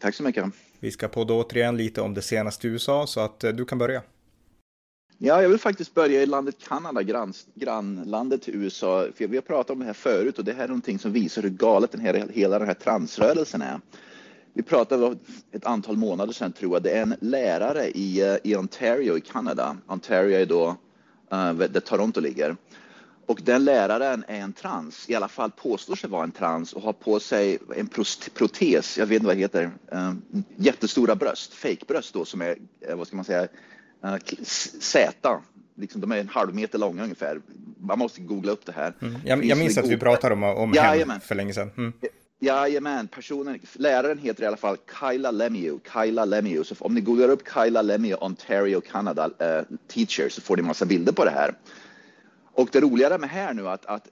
Tack så mycket. Vi ska podda återigen lite om det senaste i USA så att eh, du kan börja. Ja, jag vill faktiskt börja i landet Kanada, grann, grannlandet till USA. För vi har pratat om det här förut och det här är någonting som visar hur galet den här, hela den här transrörelsen är. Vi pratade ett antal månader sedan tror jag. Det är en lärare i, eh, i Ontario i Kanada. Ontario är då uh, där Toronto ligger. Och den läraren är en trans, i alla fall påstår sig vara en trans och har på sig en protes, jag vet inte vad det heter, uh, jättestora bröst, fejkbröst då som är, uh, vad ska man säga, uh, Z. Liksom, de är en halv meter långa ungefär. Man måste googla upp det här. Mm. Jag, jag minns att vi pratade om, om ja, henne för länge sedan. Mm. Jajamän, personen, läraren heter i alla fall Kyla Lemieux. Kyla Lemieux. Så om ni googlar upp Kyla Lemieux Ontario Canada uh, teacher så får ni massa bilder på det här. Och det roliga med här nu att, att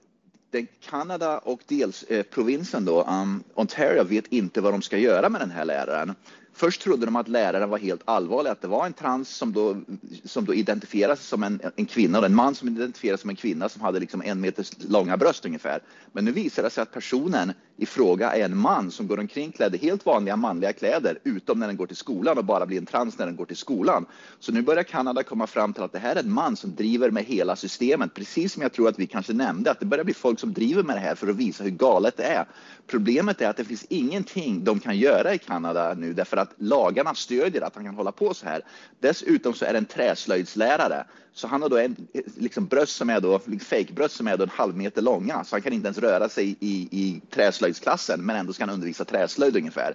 den Kanada och dels eh, provinsen då, um, Ontario vet inte vad de ska göra med den här läraren. Först trodde de att läraren var helt allvarlig, att det var en trans som då, som då identifierades som en, en kvinna och en man som identifierades som en kvinna som hade liksom en meters långa bröst ungefär. Men nu visar det sig att personen i fråga är en man som går omkring klädd i helt vanliga manliga kläder utom när den går till skolan och bara blir en trans när den går till skolan. Så nu börjar Kanada komma fram till att det här är en man som driver med hela systemet, precis som jag tror att vi kanske nämnde, att det börjar bli folk som driver med det här för att visa hur galet det är. Problemet är att det finns ingenting de kan göra i Kanada nu därför att lagarna stödjer att han kan hålla på så här. Dessutom så är det en träslöjdslärare så han har då en liksom bröst som är då liksom, fejkbröst som är då en halv meter långa så han kan inte ens röra sig i, i träslöjdsklassen men ändå ska han undervisa träslöjd ungefär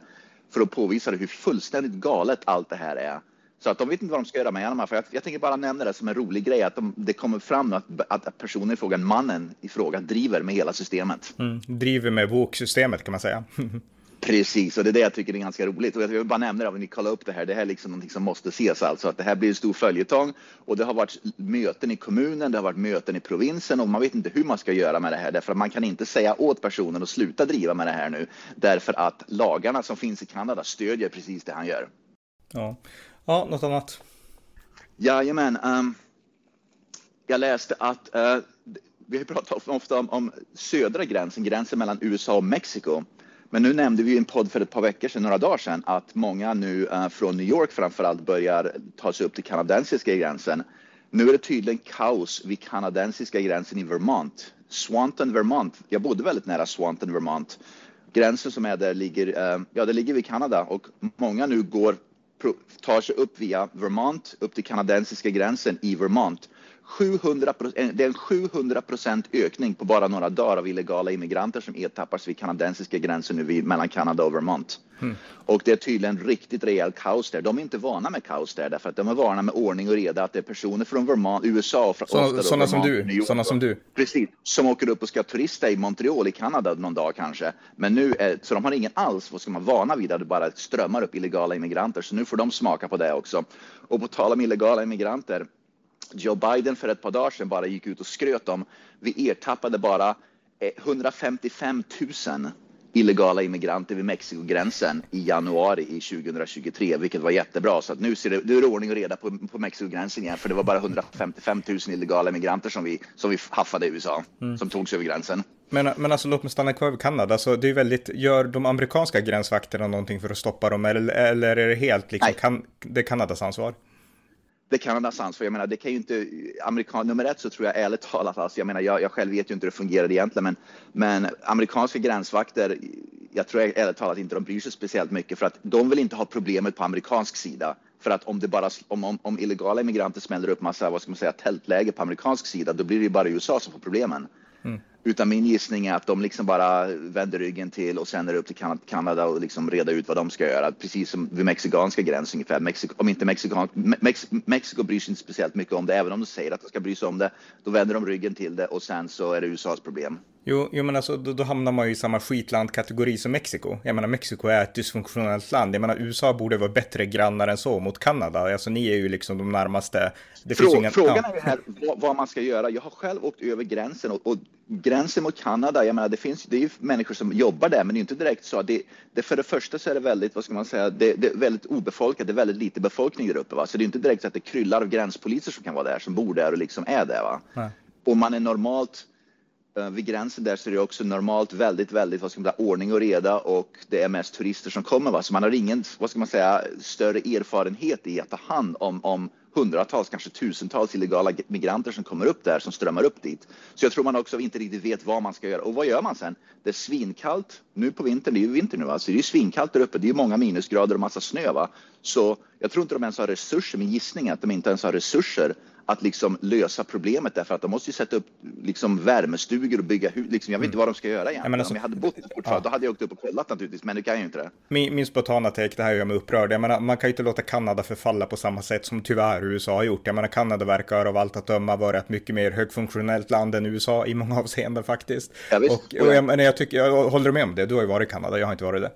för att påvisa hur fullständigt galet allt det här är. Så att de vet inte vad de ska göra med honom. För jag, jag tänker bara nämna det som en rolig grej att de, det kommer fram att, att personen i fråga, mannen i fråga, driver med hela systemet. Mm, driver med boksystemet kan man säga. Precis, och det är det jag tycker är ganska roligt. Och jag vill bara nämna det, om ni kollar upp det här, det här är liksom någonting som måste ses alltså. Att det här blir en stor följetong och det har varit möten i kommunen, det har varit möten i provinsen och man vet inte hur man ska göra med det här. Därför att man kan inte säga åt personen att sluta driva med det här nu. Därför att lagarna som finns i Kanada stödjer precis det han gör. Ja, ja något annat? Jajamän. Um, jag läste att uh, vi har pratat ofta om, om södra gränsen, gränsen mellan USA och Mexiko. Men nu nämnde vi i en podd för ett par veckor sedan, några dagar sedan, att många nu eh, från New York framförallt börjar ta sig upp till kanadensiska gränsen. Nu är det tydligen kaos vid kanadensiska gränsen i Vermont. Swanton, Vermont. Jag bodde väldigt nära Swanton, Vermont. Gränsen som är där ligger, eh, ja, det ligger vid Kanada och många nu går, tar sig upp via Vermont upp till kanadensiska gränsen i Vermont 700 det är en 700 procent ökning på bara några dagar av illegala immigranter som ertappas vid kanadensiska gränsen nu vid, mellan Kanada och Vermont. Mm. Och det är tydligen riktigt rejält kaos där. De är inte vana med kaos där därför att de är vana med ordning och reda att det är personer från Vermont, USA och sådana, sådana som du, sådana som du. Precis, som åker upp och ska turista i Montreal i Kanada någon dag kanske. Men nu är, så de har ingen alls, vad ska man vana vid att det bara strömmar upp illegala immigranter. Så nu får de smaka på det också. Och på tal om illegala immigranter Joe Biden för ett par dagar sedan bara gick ut och skröt om. Vi ertappade bara 155 eh, 000 illegala immigranter vid Mexikogränsen i januari i 2023, vilket var jättebra. Så att nu, ser det, nu är det ordning och reda på, på Mexikogränsen igen, för det var bara 155 000 illegala immigranter som vi, som vi haffade i USA, mm. som togs över gränsen. Men, men alltså låt mig stanna kvar vid Kanada, så det är väldigt, gör de amerikanska gränsvakterna någonting för att stoppa dem, eller, eller är det helt liksom, kan, det är Kanadas ansvar? Det kan ha sans för. Jag menar, det kan ju inte, amerikan nummer ett så tror jag ärligt talat, alltså, jag menar, jag, jag själv vet ju inte hur det fungerar egentligen, men, men amerikanska gränsvakter, jag tror ärligt talat inte de bryr sig speciellt mycket för att de vill inte ha problemet på amerikansk sida. För att om det bara, om, om, om illegala immigranter smäller upp massa, vad ska man säga, tältläger på amerikansk sida, då blir det ju bara USA som får problemen. Mm. Utan min gissning är att de liksom bara vänder ryggen till och sen är det upp till Kanada och liksom reda ut vad de ska göra. Precis som vid mexikanska gränsen ungefär. Mexiko, om inte Mexikan, Mex, Mexiko bryr sig inte speciellt mycket om det, även om de säger att de ska bry sig om det. Då vänder de ryggen till det och sen så är det USAs problem. Jo, jo men alltså då, då hamnar man ju i samma skitlandkategori som Mexiko. Jag menar Mexiko är ett dysfunktionellt land. Jag menar USA borde vara bättre grannar än så mot Kanada. Alltså ni är ju liksom de närmaste. Det Frå, ingen, frågan ja. är ju här vad, vad, man ska göra. Jag har själv åkt över gränsen och, och gränsen mot Kanada, jag menar det finns, det är ju människor som jobbar där men det är inte direkt så. Det, det, för det första så är det väldigt, vad ska man säga, det, det är väldigt obefolkat, det är väldigt lite befolkning där uppe va. Så det är inte direkt så att det kryllar av gränspoliser som kan vara där, som bor där och liksom är där va. Nej. Och man är normalt Eh, vid gränsen där så är det också normalt väldigt, väldigt, vad ska man säga, ordning och reda och det är mest turister som kommer. Va? Så man har ingen, vad ska man säga, större erfarenhet i att ta hand om, om hundratals, kanske tusentals illegala migranter som kommer upp där, som strömmar upp dit. Så jag tror man också inte riktigt vet vad man ska göra. Och vad gör man sen? Det är svinkallt nu på vintern, det är ju vinter nu, va? så det är svinkallt där uppe. Det är många minusgrader och massa snö. Va? Så jag tror inte de ens har resurser, min gissning är att de inte ens har resurser att liksom lösa problemet därför att de måste ju sätta upp liksom värmestugor och bygga hus. Liksom, jag vet inte vad de ska göra egentligen. Alltså, Om jag hade bott där fortfarande, ja. då hade jag åkt upp och kollat naturligtvis, men det kan jag ju inte det. Min, min spontana take, det här gör mig upprörd. Jag menar, man kan ju inte låta Kanada förfalla på samma sätt som tyvärr USA har gjort. Jag menar, Kanada verkar av allt att döma vara ett mycket mer högfunktionellt land än USA i många avseenden faktiskt. Ja, visst. Och, och jag, men jag, tycker, jag håller med om det, du har ju varit i Kanada, jag har inte varit det.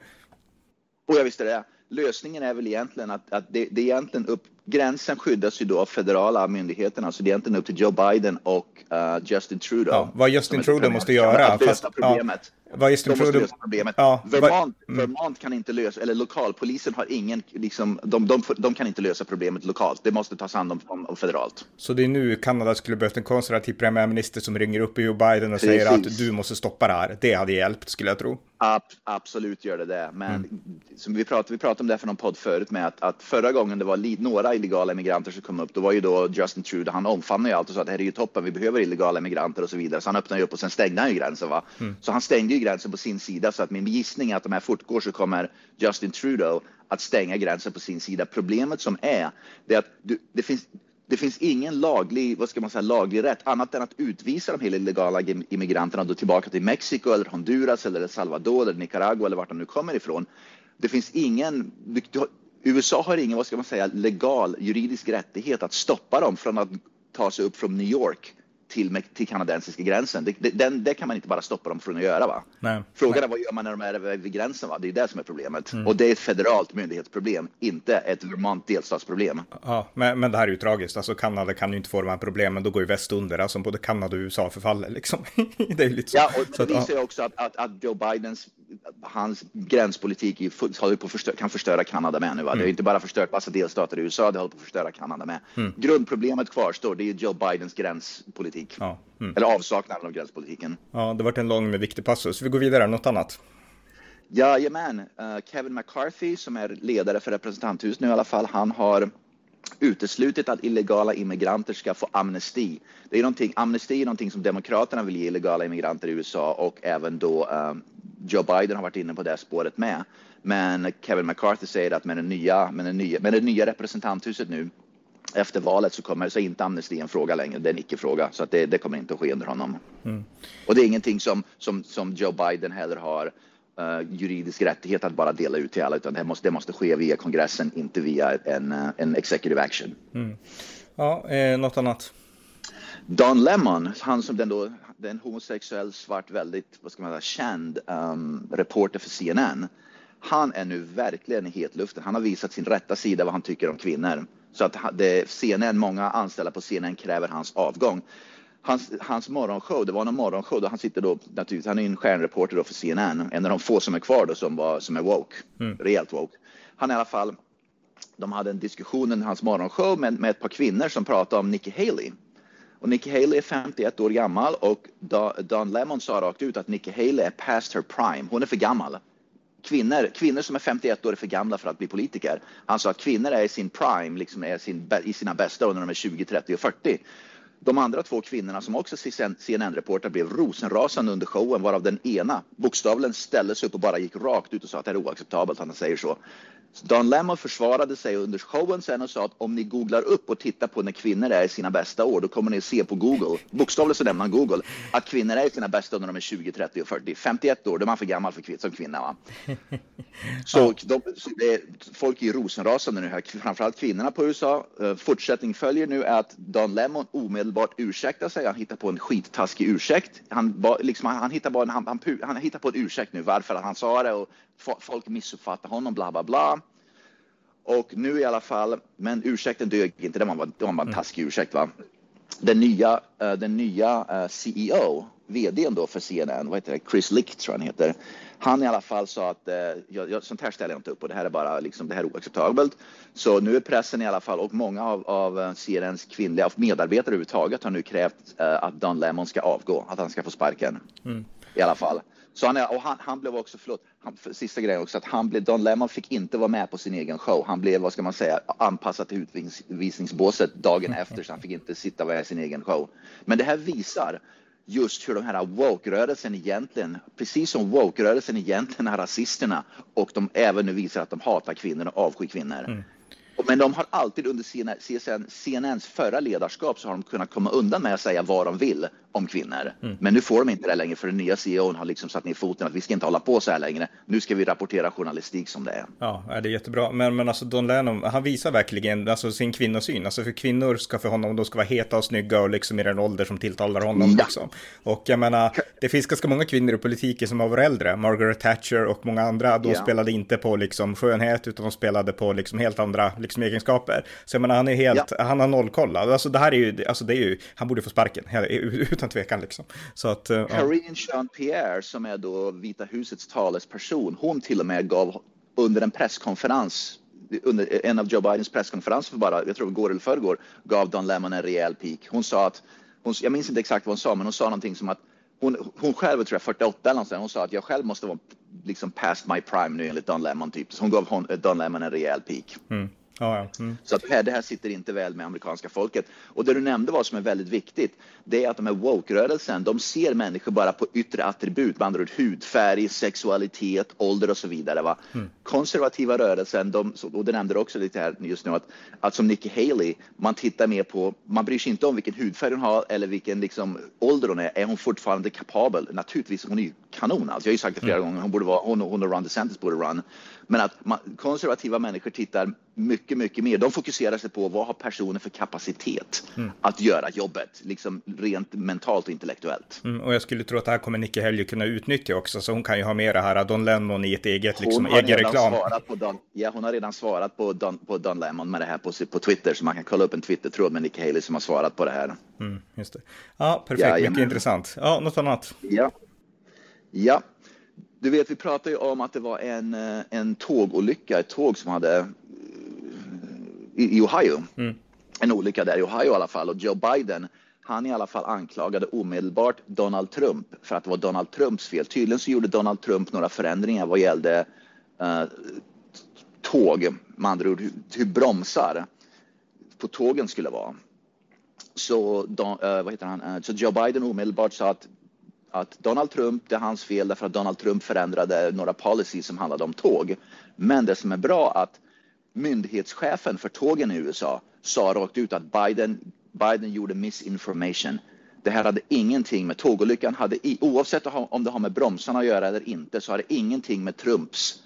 Och jag visste det. Lösningen är väl egentligen att, att det, det är egentligen upp gränsen skyddas ju då av federala myndigheterna, så det är egentligen upp till Joe Biden och uh, Justin Trudeau. Ja, vad Justin Trudeau måste göra. Att lösa problemet. Ja, vad Justin de Trudeau... lösa problemet. Ja, Vermont, mm. Vermont kan inte lösa, eller lokalpolisen har ingen, liksom, de, de, de kan inte lösa problemet lokalt. Det måste tas hand om, om, om federalt. Så det är nu Kanada skulle behövt en konservativ premiärminister som ringer upp Joe Biden och Precis. säger att du måste stoppa det här. Det hade hjälpt, skulle jag tro. Ab absolut gör det det. Men mm. som vi, pratade, vi pratade om det för någon podd förut med att, att förra gången det var några illegala immigranter som kom upp, då var ju då Justin Trudeau, han omfamnade ju allt och sa att det här är ju toppen, vi behöver illegala immigranter och så vidare. Så han öppnade ju upp och sen stängde han ju gränsen. Va? Mm. Så han stängde ju gränsen på sin sida så att min gissning är att de här fortgår så kommer Justin Trudeau att stänga gränsen på sin sida. Problemet som är, det är att du, det finns det finns ingen laglig, vad ska man säga, laglig rätt annat än att utvisa de här illegala immigranterna då tillbaka till Mexiko eller Honduras eller El Salvador eller Nicaragua eller vart de nu kommer ifrån. Det finns ingen, USA har ingen, vad ska man säga, legal juridisk rättighet att stoppa dem från att ta sig upp från New York till, till kanadensiska gränsen. Det, den, det kan man inte bara stoppa dem från att göra. Va? Nej. Frågan är vad gör man när de är vid gränsen? Va? Det är det som är problemet. Mm. Och det är ett federalt myndighetsproblem, inte ett Vermont delstatsproblem. Ja, men, men det här är ju tragiskt. Alltså Kanada kan ju inte få de här problemen. Då går ju väst under. Alltså både Kanada och USA förfaller liksom. det är lite så. Ja, och det visar ju också att, att, att Joe Bidens hans gränspolitik håller på förstö kan förstöra Kanada med nu. Va? Mm. Det har inte bara förstört massa delstater i USA, det håller på att förstöra Kanada med. Mm. Grundproblemet kvarstår, det är Joe Bidens gränspolitik. Ja. Mm. Eller avsaknaden av gränspolitiken. Ja, det varit en lång men viktig passus. Vi går vidare, något annat? Jajamän, uh, Kevin McCarthy som är ledare för representanthuset nu i alla fall, han har uteslutit att illegala immigranter ska få amnesti. Det är någonting, amnesti är någonting som Demokraterna vill ge illegala immigranter i USA och även då um, Joe Biden har varit inne på det spåret med. Men Kevin McCarthy säger att med, den nya, med, den nya, med det nya representanthuset nu efter valet så kommer så inte amnesti en fråga längre. Det är en icke-fråga så att det, det, kommer inte att ske under honom. Mm. Och det är ingenting som, som, som Joe Biden heller har juridisk rättighet att bara dela ut till alla, utan det måste, det måste ske via kongressen, inte via en, uh, en executive action. Mm. Ja, eh, något annat? Don Lemon, han som den då, den homosexuell svart, väldigt, vad ska man säga, känd um, reporter för CNN. Han är nu verkligen i hetluften. Han har visat sin rätta sida vad han tycker om kvinnor. Så att det, CNN, många anställda på CNN kräver hans avgång. Hans, hans morgonshow, det var någon morgonshow då han sitter då, naturligtvis, han är en stjärnreporter då för CNN, en av de få som är kvar då som, var, som är woke, mm. rejält woke. Han i alla fall, de hade en diskussion i hans morgonshow med, med ett par kvinnor som pratade om Nikki Haley. Och Nikki Haley är 51 år gammal och Don Lemon sa rakt ut att Nikki Haley är past her prime. Hon är för gammal. Kvinnor, kvinnor som är 51 år är för gamla för att bli politiker. Han sa att kvinnor är i sin prime, liksom är sin, i sina bästa år när de är 20, 30 och 40. De andra två kvinnorna som också CNN-reportrar blev rosenrasande under showen varav den ena bokstavligen ställde sig upp och bara gick rakt ut och sa att det är oacceptabelt, att han säger så. Don Lemon försvarade sig under showen sen och sa att om ni googlar upp och tittar på när kvinnor är i sina bästa år, då kommer ni se på Google, bokstavligt så nämner han Google, att kvinnor är i sina bästa år när de är 20, 30 och 40. 51 år, då är man för gammal för kvin som kvinna. Va? Så, de, så det är, folk är rosenrasande nu här, framförallt kvinnorna på USA. Uh, fortsättning följer nu är att Don Lemon omedelbart ursäktar sig. Han hittar på en skittaskig ursäkt. Han, liksom, han, hittar bara en, han, han, han hittar på en ursäkt nu varför han sa det och folk missuppfattar honom, bla bla bla. Och nu i alla fall, men ursäkten dög inte, det var bara, det var bara en mm. taskig ursäkt. Va? Den nya, uh, den nya uh, CEO, vdn då för CNN, vad heter det? Chris Licht tror jag han heter. Han i alla fall sa att uh, jag, sånt här ställer jag inte upp på, det här är bara liksom, det här är oacceptabelt. Så nu är pressen i alla fall och många av, av CNNs kvinnliga medarbetare överhuvudtaget har nu krävt att Don Lemon ska avgå, att han ska få sparken. Mm. I alla fall. Så han, och han, han blev också, förlåt, han, för sista grejen också, att han blev, Don Lemon fick inte vara med på sin egen show. Han blev, vad ska man säga, anpassad till utvisningsbåset dagen efter, så han fick inte sitta i sin egen show. Men det här visar just hur de här woke-rörelsen egentligen, precis som woke-rörelsen egentligen är rasisterna och de även nu visar att de hatar kvinnor och avskyr kvinnor. Mm. Men de har alltid under CNN, CNNs förra ledarskap så har de kunnat komma undan med att säga vad de vill om kvinnor. Mm. Men nu får de inte det längre för den nya CEOn har liksom satt ner foten att vi ska inte hålla på så här längre. Nu ska vi rapportera journalistik som det är. Ja, det är jättebra. Men, men alltså Don Lennon, han visar verkligen alltså, sin kvinnosyn. Alltså för kvinnor ska för honom, de ska vara heta och snygga och liksom i den ålder som tilltalar honom. Ja. Liksom. Och jag menar, det finns ganska många kvinnor i politiken som har varit äldre. Margaret Thatcher och många andra, de ja. spelade inte på liksom skönhet utan de spelade på liksom helt andra liksom egenskaper. Så jag menar, han är helt, ja. han har noll koll. Alltså det här är ju, alltså det är ju, han borde få sparken, utan tvekan liksom. Så att, uh, Karine Jean-Pierre som är då Vita husets talesperson, hon till och med gav under en presskonferens under en av Joe Bidens presskonferenser för bara, jag tror går eller förrgår, gav Don Lemon en rejäl peak. Hon sa att, hon, jag minns inte exakt vad hon sa, men hon sa någonting som att hon, hon själv, tror jag 48 eller något hon sa att jag själv måste vara liksom past my prime nu enligt Don Lemon typ. Så hon gav hon, Don Lemon en rejäl peak. Mm. Ja, ja. Mm. Så att det här, det här sitter inte väl med amerikanska folket. Och det du nämnde var som är väldigt viktigt, det är att de här woke-rörelsen, de ser människor bara på yttre attribut, med andra ord hudfärg, sexualitet, ålder och så vidare. Va? Mm. Konservativa rörelsen, de, och det nämnde du också lite här just nu, att, att som Nikki Haley, man tittar mer på, man bryr sig inte om vilken hudfärg hon har eller vilken liksom, ålder hon är. Är hon fortfarande kapabel? Naturligtvis, hon är ju kanon. Alltså, jag har ju sagt det flera mm. gånger, hon, borde vara, hon, hon och Ron DeSantis borde run. Men att man, konservativa människor tittar mycket, mycket mer. De fokuserar sig på vad har personen för kapacitet mm. att göra jobbet, liksom rent mentalt och intellektuellt. Mm, och jag skulle tro att det här kommer Nicke Helge kunna utnyttja också, så hon kan ju ha med det här Don Lemon i ett eget, liksom, egen reklam. Svarat på Don, ja, hon har redan svarat på Don, på Don Lemon med det här på, på Twitter, så man kan kolla upp en Twitter-tråd med Nicke Haley som har svarat på det här. Mm, just det. Ja, perfekt, ja, mycket intressant. Ja, något annat? Ja. Ja, du vet, vi pratade ju om att det var en, eh, en tågolycka, ett tåg som hade eh, i, i Ohio. Mm. En olycka där i Ohio i alla fall och Joe Biden han i alla fall anklagade omedelbart Donald Trump för att det var Donald Trumps fel. Tydligen så gjorde Donald Trump några förändringar vad gällde uh, tåg, med andra ord hur, hur bromsar på tågen skulle vara. Så, Don, uh, vad heter han? Så Joe Biden omedelbart sa att att Donald Trump, det är hans fel därför att Donald Trump förändrade några policies som handlade om tåg. Men det som är bra att myndighetschefen för tågen i USA sa rakt ut att Biden, Biden gjorde misinformation. Det här hade ingenting med tågolyckan, hade, oavsett om det har med bromsarna att göra eller inte, så har det ingenting med Trumps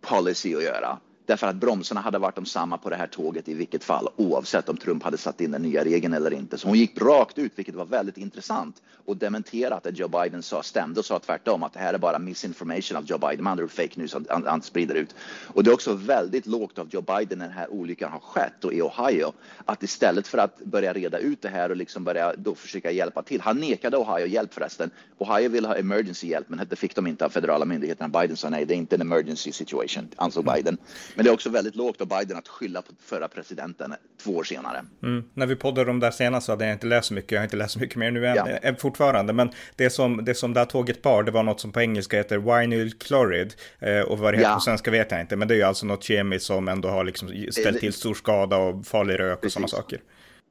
policy att göra. Därför att bromsarna hade varit de samma på det här tåget i vilket fall oavsett om Trump hade satt in den nya regeln eller inte. Så hon gick rakt ut, vilket var väldigt intressant och dementerade att det Joe Biden sa stämde och sa tvärtom att det här är bara misinformation av Joe Biden, med andra fake news han, han sprider ut. Och det är också väldigt lågt av Joe Biden när den här olyckan har skett och i Ohio att istället för att börja reda ut det här och liksom börja då försöka hjälpa till. Han nekade Ohio hjälp förresten. Ohio ville ha emergency hjälp, men det fick de inte av federala myndigheterna. Biden sa nej, det är inte en emergency situation, ansåg Biden. Men det är också väldigt lågt av Biden att skylla på förra presidenten två år senare. Mm. När vi poddade om det senast så hade jag inte läst så mycket. Jag har inte läst så mycket mer nu än, ja. än fortfarande. Men det som, det som det här tåget bar, det var något som på engelska heter vinyl chlorid. Eh, och vad det heter ja. på svenska vet jag inte. Men det är ju alltså något kemiskt som ändå har liksom ställt till stor skada och farlig rök och sådana saker.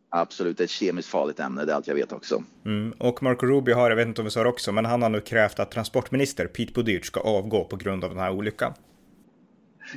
Absolut, ett kemiskt farligt ämne, det är allt jag vet också. Mm. Och Marco Rubio har, jag vet inte om vi sa det också, men han har nu krävt att transportminister Pete Buttigieg ska avgå på grund av den här olyckan.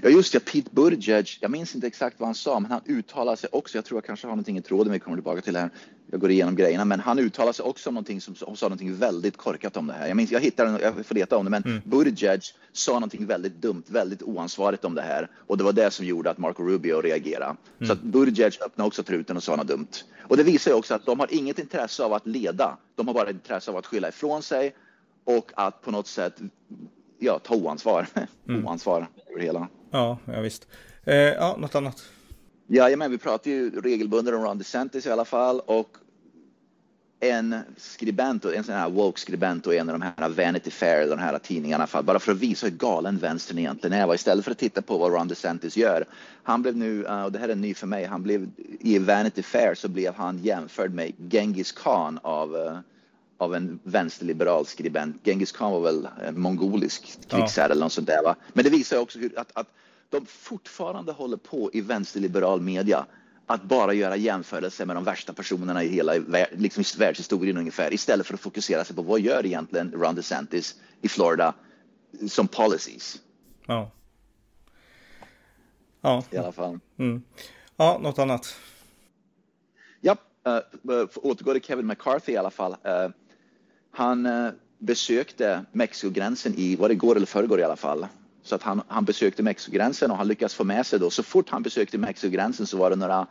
Ja, just det. Pete Buttigieg. Jag minns inte exakt vad han sa, men han uttalade sig också. Jag tror jag kanske har någonting i tråden vi kommer tillbaka till här. Jag går igenom grejerna, men han uttalade sig också om någonting som sa någonting väldigt korkat om det här. Jag minns, jag hittar jag får leta om det, men mm. Buttigieg sa någonting väldigt dumt, väldigt oansvarigt om det här och det var det som gjorde att Marco Rubio reagerade. Mm. Så att Buttigieg öppnade också truten och sa något dumt. Och det visar ju också att de har inget intresse av att leda. De har bara intresse av att skylla ifrån sig och att på något sätt ja, ta oansvar. Mm. oansvar över hela. Ja, ja visst. Eh, ja, något annat? Ja, men vi pratar ju regelbundet om Ron DeSantis i alla fall och en skribent, en sån här woke-skribent och en av de här Vanity Fair, de här tidningarna, fall, bara för att visa hur galen vänstern egentligen är. Istället för att titta på vad Ron DeSantis gör. Han blev nu, eh, och det här är ny för mig, han blev i Vanity Fair så blev han jämförd med Genghis Khan av uh, av en vänsterliberal skribent. Genghis Khan var väl mongolisk krigsherre ja. eller något sånt där. Va? Men det visar också hur, att, att de fortfarande håller på i vänsterliberal media att bara göra jämförelser med de värsta personerna i hela liksom, världshistorien ungefär istället för att fokusera sig på vad gör egentligen Ron DeSantis i Florida som policies. Ja. Ja. I alla fall. Mm. Ja, något annat? Ja, uh, återgår till Kevin McCarthy i alla fall. Uh, han eh, besökte Mexikogränsen i, var det igår eller förrgår i alla fall, så att han, han besökte Mexikogränsen och han lyckades få med sig då, så fort han besökte Mexikogränsen så var det några,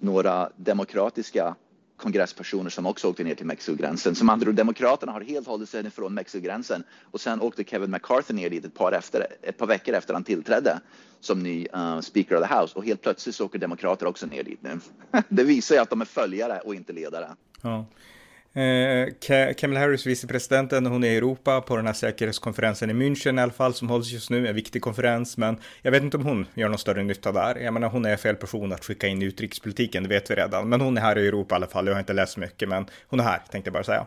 några demokratiska kongresspersoner som också åkte ner till Mexikogränsen. Som andra Demokraterna har helt hållit sig ifrån Mexikogränsen och sen åkte Kevin McCarthy ner dit ett par, efter, ett par veckor efter han tillträdde som ny uh, Speaker of the House och helt plötsligt så åker Demokrater också ner dit nu. det visar ju att de är följare och inte ledare. Ja. Eh, Kamala Harris, vicepresidenten, hon är i Europa på den här säkerhetskonferensen i München i alla fall, som hålls just nu, en viktig konferens, men jag vet inte om hon gör någon större nytta där. Jag menar, hon är fel person att skicka in i utrikespolitiken, det vet vi redan, men hon är här i Europa i alla fall, jag har inte läst så mycket, men hon är här, tänkte jag bara säga.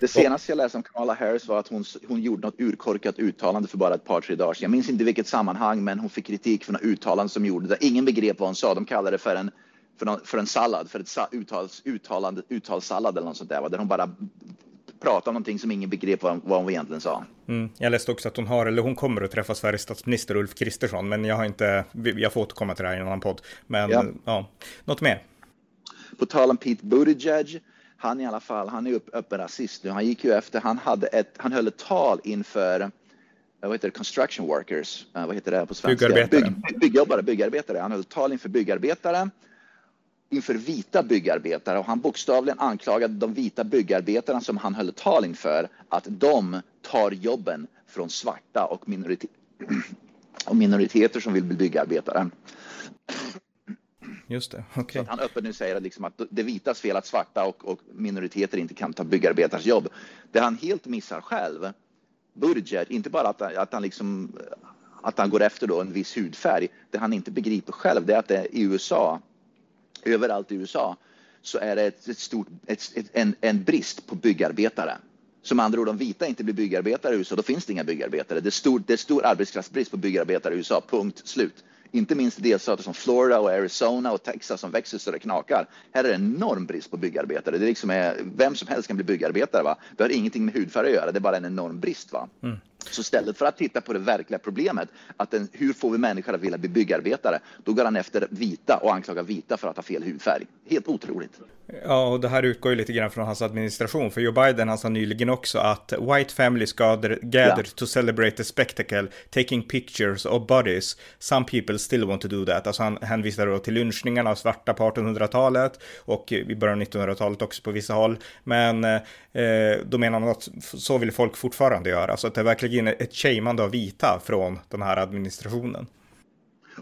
Det senaste jag läste om Kamala Harris var att hon, hon gjorde något urkorkat uttalande för bara ett par, tre dagar sedan. Jag minns inte vilket sammanhang, men hon fick kritik för något uttalande som gjorde det. Ingen begrep vad hon sa. De kallade det för en för, för en sallad, för ett uttals, uttalande, uttalssallad eller något sånt där, där hon bara pratade om någonting som ingen begrep vad, vad hon egentligen sa. Mm. Jag läste också att hon har, eller hon kommer att träffa Sveriges statsminister Ulf Kristersson, men jag har inte, jag får återkomma till det här i en annan podd. Men ja, ja. något mer? På tal om Pete Buttigieg, han i alla fall, han är upp, öppen rasist nu. Han gick ju efter, han hade ett, han höll ett tal inför vad heter det, construction workers, uh, vad heter det på svenska? Byggarbetare. Bygg, byggjobbare, byggarbetare. Han höll tal inför byggarbetare inför vita byggarbetare och han bokstavligen anklagade de vita byggarbetarna som han höll tal inför att de tar jobben från svarta och, minorite och minoriteter som vill bli byggarbetare. Just det. Okay. Han öppet nu säger att, liksom att det vitas fel att svarta och, och minoriteter inte kan ta byggarbetars jobb. Det han helt missar själv, Buttigieg, inte bara att, att han liksom att han går efter då en viss hudfärg. Det han inte begriper själv det är att det i USA överallt i USA så är det ett, ett stort, ett, ett, en, en brist på byggarbetare. Som andra ord, om vita inte blir byggarbetare i USA, då finns det inga byggarbetare. Det är stor, det är stor arbetskraftsbrist på byggarbetare i USA, punkt slut. Inte minst i delstater som Florida och Arizona och Texas som växer så det knakar. Här är det enorm brist på byggarbetare. Det är liksom är, vem som helst kan bli byggarbetare. Va? Det har ingenting med hudfärg att göra, det är bara en enorm brist. Va? Mm. Så istället för att titta på det verkliga problemet, att den, hur får vi människor att vilja bli byggarbetare, då går han efter vita och anklagar vita för att ha fel hudfärg. Helt otroligt. Ja, och det här utgår ju lite grann från hans administration, för Joe Biden han sa nyligen också att white families gather, gather ja. to celebrate the spectacle, taking pictures of bodies. Some people still want to do that. Alltså han hänvisar då till lynchningarna av svarta på 1800-talet och i början av 1900-talet också på vissa håll. Men eh, då menar han att så vill folk fortfarande göra, så att det verkligen ett shameande av vita från den här administrationen.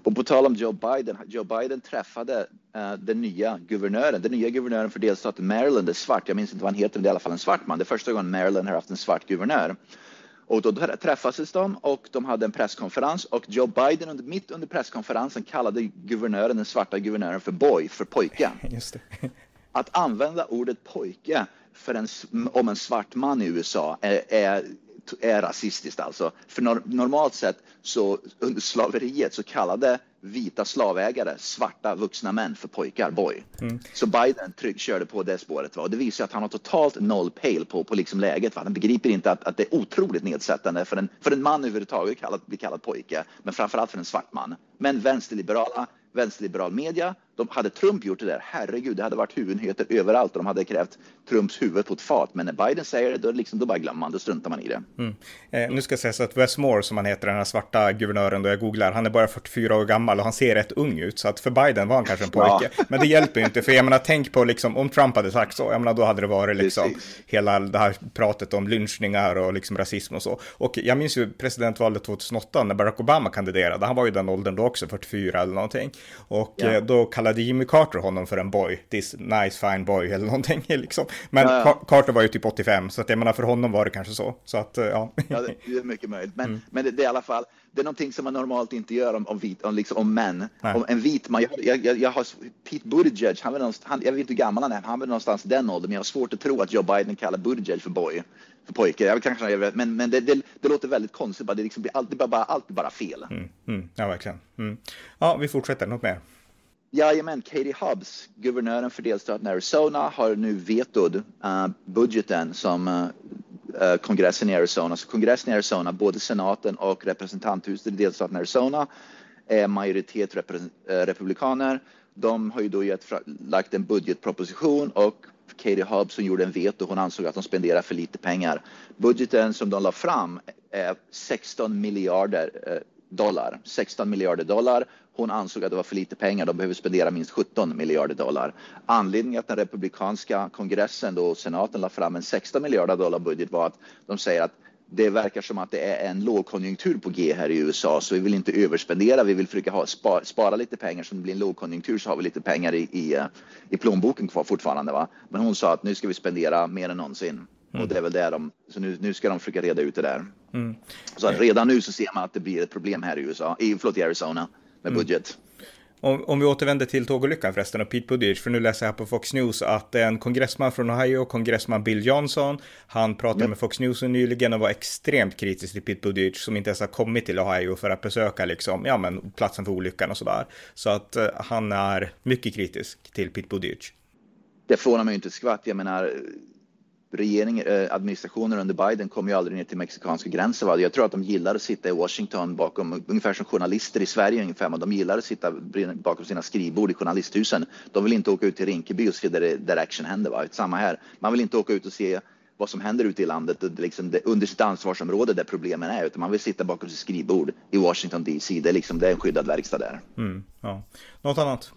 Och på tal om Joe Biden, Joe Biden träffade uh, den nya guvernören, den nya guvernören för delstaten Maryland är svart. Jag minns inte vad han heter, men det är i alla fall en svart man. Det är första gången Maryland har haft en svart guvernör. Och då träffades de och de hade en presskonferens och Joe Biden under, mitt under presskonferensen kallade guvernören, den svarta guvernören för boy, för pojke. Att använda ordet pojke för en, om en svart man i USA är, är är rasistiskt alltså. För normalt sett så under slaveriet så kallade vita slavägare, svarta vuxna män för pojkar, boy. Mm. Så Biden tryck, körde på det spåret. Va? Och det visar att han har totalt noll pale på, på liksom läget. Va? Han begriper inte att, att det är otroligt nedsättande för en, för en man överhuvudtaget att bli kallad pojke, men framförallt för en svart man. Men vänsterliberala vänsterliberal media. De hade Trump gjort det där, herregud, det hade varit huvudnyheter överallt och de hade krävt Trumps huvud på ett fat. Men när Biden säger det, då, liksom, då bara glömmer man, då struntar man i det. Mm. Eh, nu ska sägas att Wes Moore, som han heter, den här svarta guvernören då jag googlar, han är bara 44 år gammal och han ser rätt ung ut. Så att för Biden var han kanske en pojke. Ja. Men det hjälper ju inte, för jag menar, tänk på liksom, om Trump hade sagt så, jag menar, då hade det varit liksom Precis. hela det här pratet om lynchningar och liksom rasism och så. Och jag minns ju presidentvalet 2008 när Barack Obama kandiderade, han var ju den åldern då också, 44 eller någonting. Och ja. Eh, då kallade Jimmy Carter honom för en boy, this nice fine boy eller någonting liksom. Men ja, ja. Carter var ju typ 85, så att jag menar för honom var det kanske så. Så att eh, ja. Ja, det är mycket möjligt. Men, mm. men det, det, är i alla fall, det är någonting som man normalt inte gör om, om, vit, om, liksom, om män. Nej. Om en vit man, jag, jag, jag har Pete Buttigieg, han, han, jag vet inte hur gammal han är, han är någonstans den åldern, men jag har svårt att tro att Joe Biden kallar Buttigieg för boy för pojke. Jag kanske jag vet, men, men det, det, det, låter väldigt konstigt. Det liksom blir alltid bara, alltid bara fel. Mm, mm, ja, verkligen. Mm. Ja, vi fortsätter. Något mer? Jajamän, Katie Hobbs, guvernören för delstaten Arizona, har nu vetod uh, eh, budgeten som uh, kongressen i Arizona. Så kongressen i Arizona, både senaten och representanthuset i delstaten Arizona, är majoritet rep republikaner. De har ju då gett, lagt en budgetproposition och Katie Hobbs som gjorde en veto, hon ansåg att de spenderar för lite pengar. Budgeten som de la fram är 16 miljarder dollar, 16 miljarder dollar hon ansåg att det var för lite pengar. De behöver spendera minst 17 miljarder dollar. Anledningen att den republikanska kongressen och senaten la fram en 16 miljarder dollar budget var att de säger att det verkar som att det är en lågkonjunktur på G här i USA, så vi vill inte överspendera. Vi vill försöka ha, spara, spara lite pengar, så det blir en lågkonjunktur så har vi lite pengar i, i, eh, i plånboken kvar fortfarande. Va? Men hon sa att nu ska vi spendera mer än någonsin. Mm. Och det är väl där de, så nu, nu ska de försöka reda ut det där. Mm. Så redan nu så ser man att det blir ett problem här i USA, i, förlåt, i Arizona med mm. budget. Om, om, vi återvänder till tågolyckan förresten och Pete Buttigieg, för nu läser jag här på Fox News att en kongressman från Ohio, kongressman Bill Johnson, han pratade yep. med Fox News nyligen och var extremt kritisk till Pete Buttigieg som inte ens har kommit till Ohio för att besöka liksom, ja men platsen för olyckan och sådär. Så att uh, han är mycket kritisk till Pete Buttigieg. Det förvånar mig inte ett skvatt. Jag menar, regering, eh, administrationen under Biden kom ju aldrig ner till mexikanska gränsen. Va? Jag tror att de gillar att sitta i Washington bakom, ungefär som journalister i Sverige ungefär, de gillar att sitta bakom sina skrivbord i journalisthusen. De vill inte åka ut till Rinkeby och se där, där action händer. Va? Samma här, man vill inte åka ut och se vad som händer ute i landet liksom det, under sitt ansvarsområde där problemen är, utan man vill sitta bakom sitt skrivbord i Washington DC. Det är, liksom, det är en skyddad verkstad där. Mm, ja. Något annat?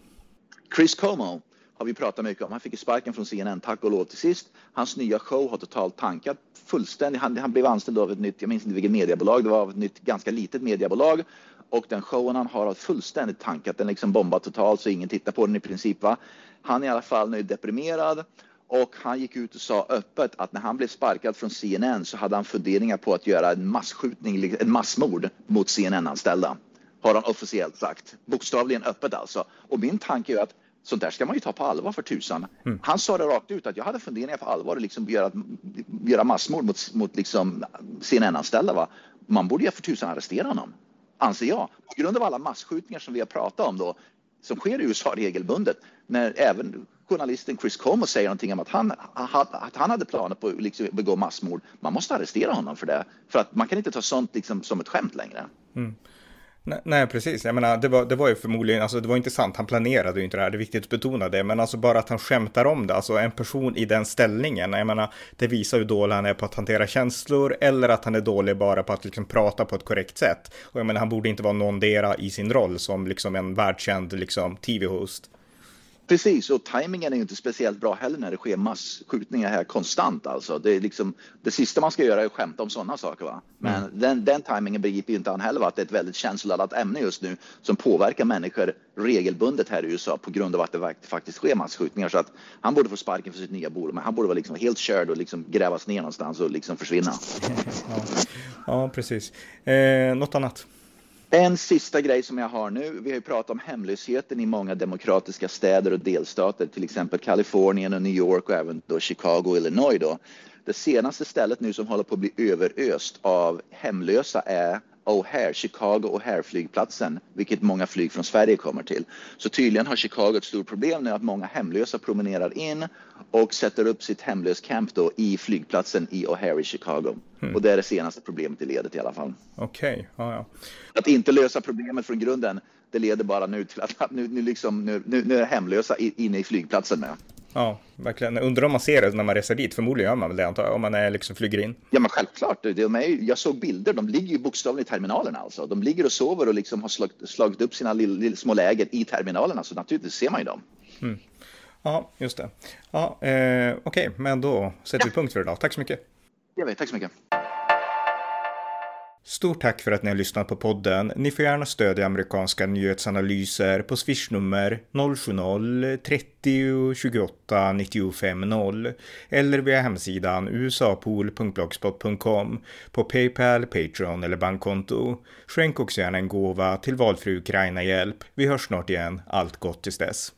Chris Como har vi pratat mycket om. Han fick sparken från CNN, tack och lov till sist. Hans nya show har totalt tankat fullständigt. Han, han blev anställd av ett nytt, jag minns inte vilket mediebolag, det var av ett nytt ganska litet mediebolag. Och den showen han har har fullständigt tankat, den liksom bombat totalt så ingen tittar på den i princip. Va? Han är i alla fall nu deprimerad och han gick ut och sa öppet att när han blev sparkad från CNN så hade han funderingar på att göra en massskjutning, en massmord mot CNN-anställda. Har han officiellt sagt. Bokstavligen öppet alltså. Och min tanke är att Sånt där ska man ju ta på allvar för tusan. Mm. Han sa det rakt ut att jag hade funderingar på allvar att liksom göra, göra massmord mot, mot liksom CNN-anställda. Man borde ju för tusan arrestera honom, anser jag. På grund av alla massskjutningar som vi har pratat om då, som sker i USA regelbundet, när även journalisten Chris Como säger någonting om att han, att han hade planer på att liksom begå massmord. Man måste arrestera honom för det, för att man kan inte ta sånt liksom som ett skämt längre. Mm. Nej, precis. Jag menar, det var, det var ju förmodligen, alltså det var inte sant, han planerade ju inte det här, det är viktigt att betona det, men alltså bara att han skämtar om det, alltså en person i den ställningen, jag menar, det visar hur dålig han är på att hantera känslor, eller att han är dålig bara på att liksom prata på ett korrekt sätt. Och jag menar, han borde inte vara någondera i sin roll som liksom en världskänd liksom tv-host. Precis, och tajmingen är ju inte speciellt bra heller när det sker massskjutningar här konstant. Alltså. Det, är liksom, det sista man ska göra är att skämta om sådana saker. Va? Men mm. den, den tajmingen begriper ju inte han heller, va? att det är ett väldigt känsloladdat ämne just nu som påverkar människor regelbundet här i USA på grund av att det faktiskt sker massskjutningar. Så att han borde få sparken för sitt nya bolag, men han borde vara liksom helt körd och liksom grävas ner någonstans och liksom försvinna. Ja, ja precis. Eh, något annat? En sista grej som jag har nu. Vi har ju pratat om hemlösheten i många demokratiska städer och delstater, till exempel Kalifornien och New York och även då Chicago och Illinois. Då. Det senaste stället nu som håller på att bli överöst av hemlösa är O'Hare, Chicago O'Hare flygplatsen, vilket många flyg från Sverige kommer till. Så tydligen har Chicago ett stort problem nu att många hemlösa promenerar in och sätter upp sitt hemlöscamp då i flygplatsen i O'Hare i Chicago. Mm. Och det är det senaste problemet i ledet i alla fall. Okej, okay. ja, ja. Att inte lösa problemet från grunden, det leder bara nu till att nu, nu, liksom, nu, nu, nu är hemlösa inne i flygplatsen med. Ja, verkligen. Undrar om man ser det när man reser dit. Förmodligen gör man väl det antar jag, om man är, liksom flyger in. Ja, men självklart. De är, jag såg bilder. De ligger ju bokstavligen i terminalerna alltså. De ligger och sover och liksom har slagit, slagit upp sina lill, lill, små läger i terminalerna. Så naturligtvis ser man ju dem. Mm. Ja, just det. Ja, eh, Okej, okay. men då sätter ja. vi punkt för idag. Tack så mycket. Vet, tack så mycket. Stort tack för att ni har lyssnat på podden. Ni får gärna stödja amerikanska nyhetsanalyser på swishnummer 070-30 28 95 0 eller via hemsidan usapool.blogspot.com på Paypal, Patreon eller bankkonto. Skänk också gärna en gåva till valfri Ukraina-hjälp. Vi hörs snart igen. Allt gott tills dess.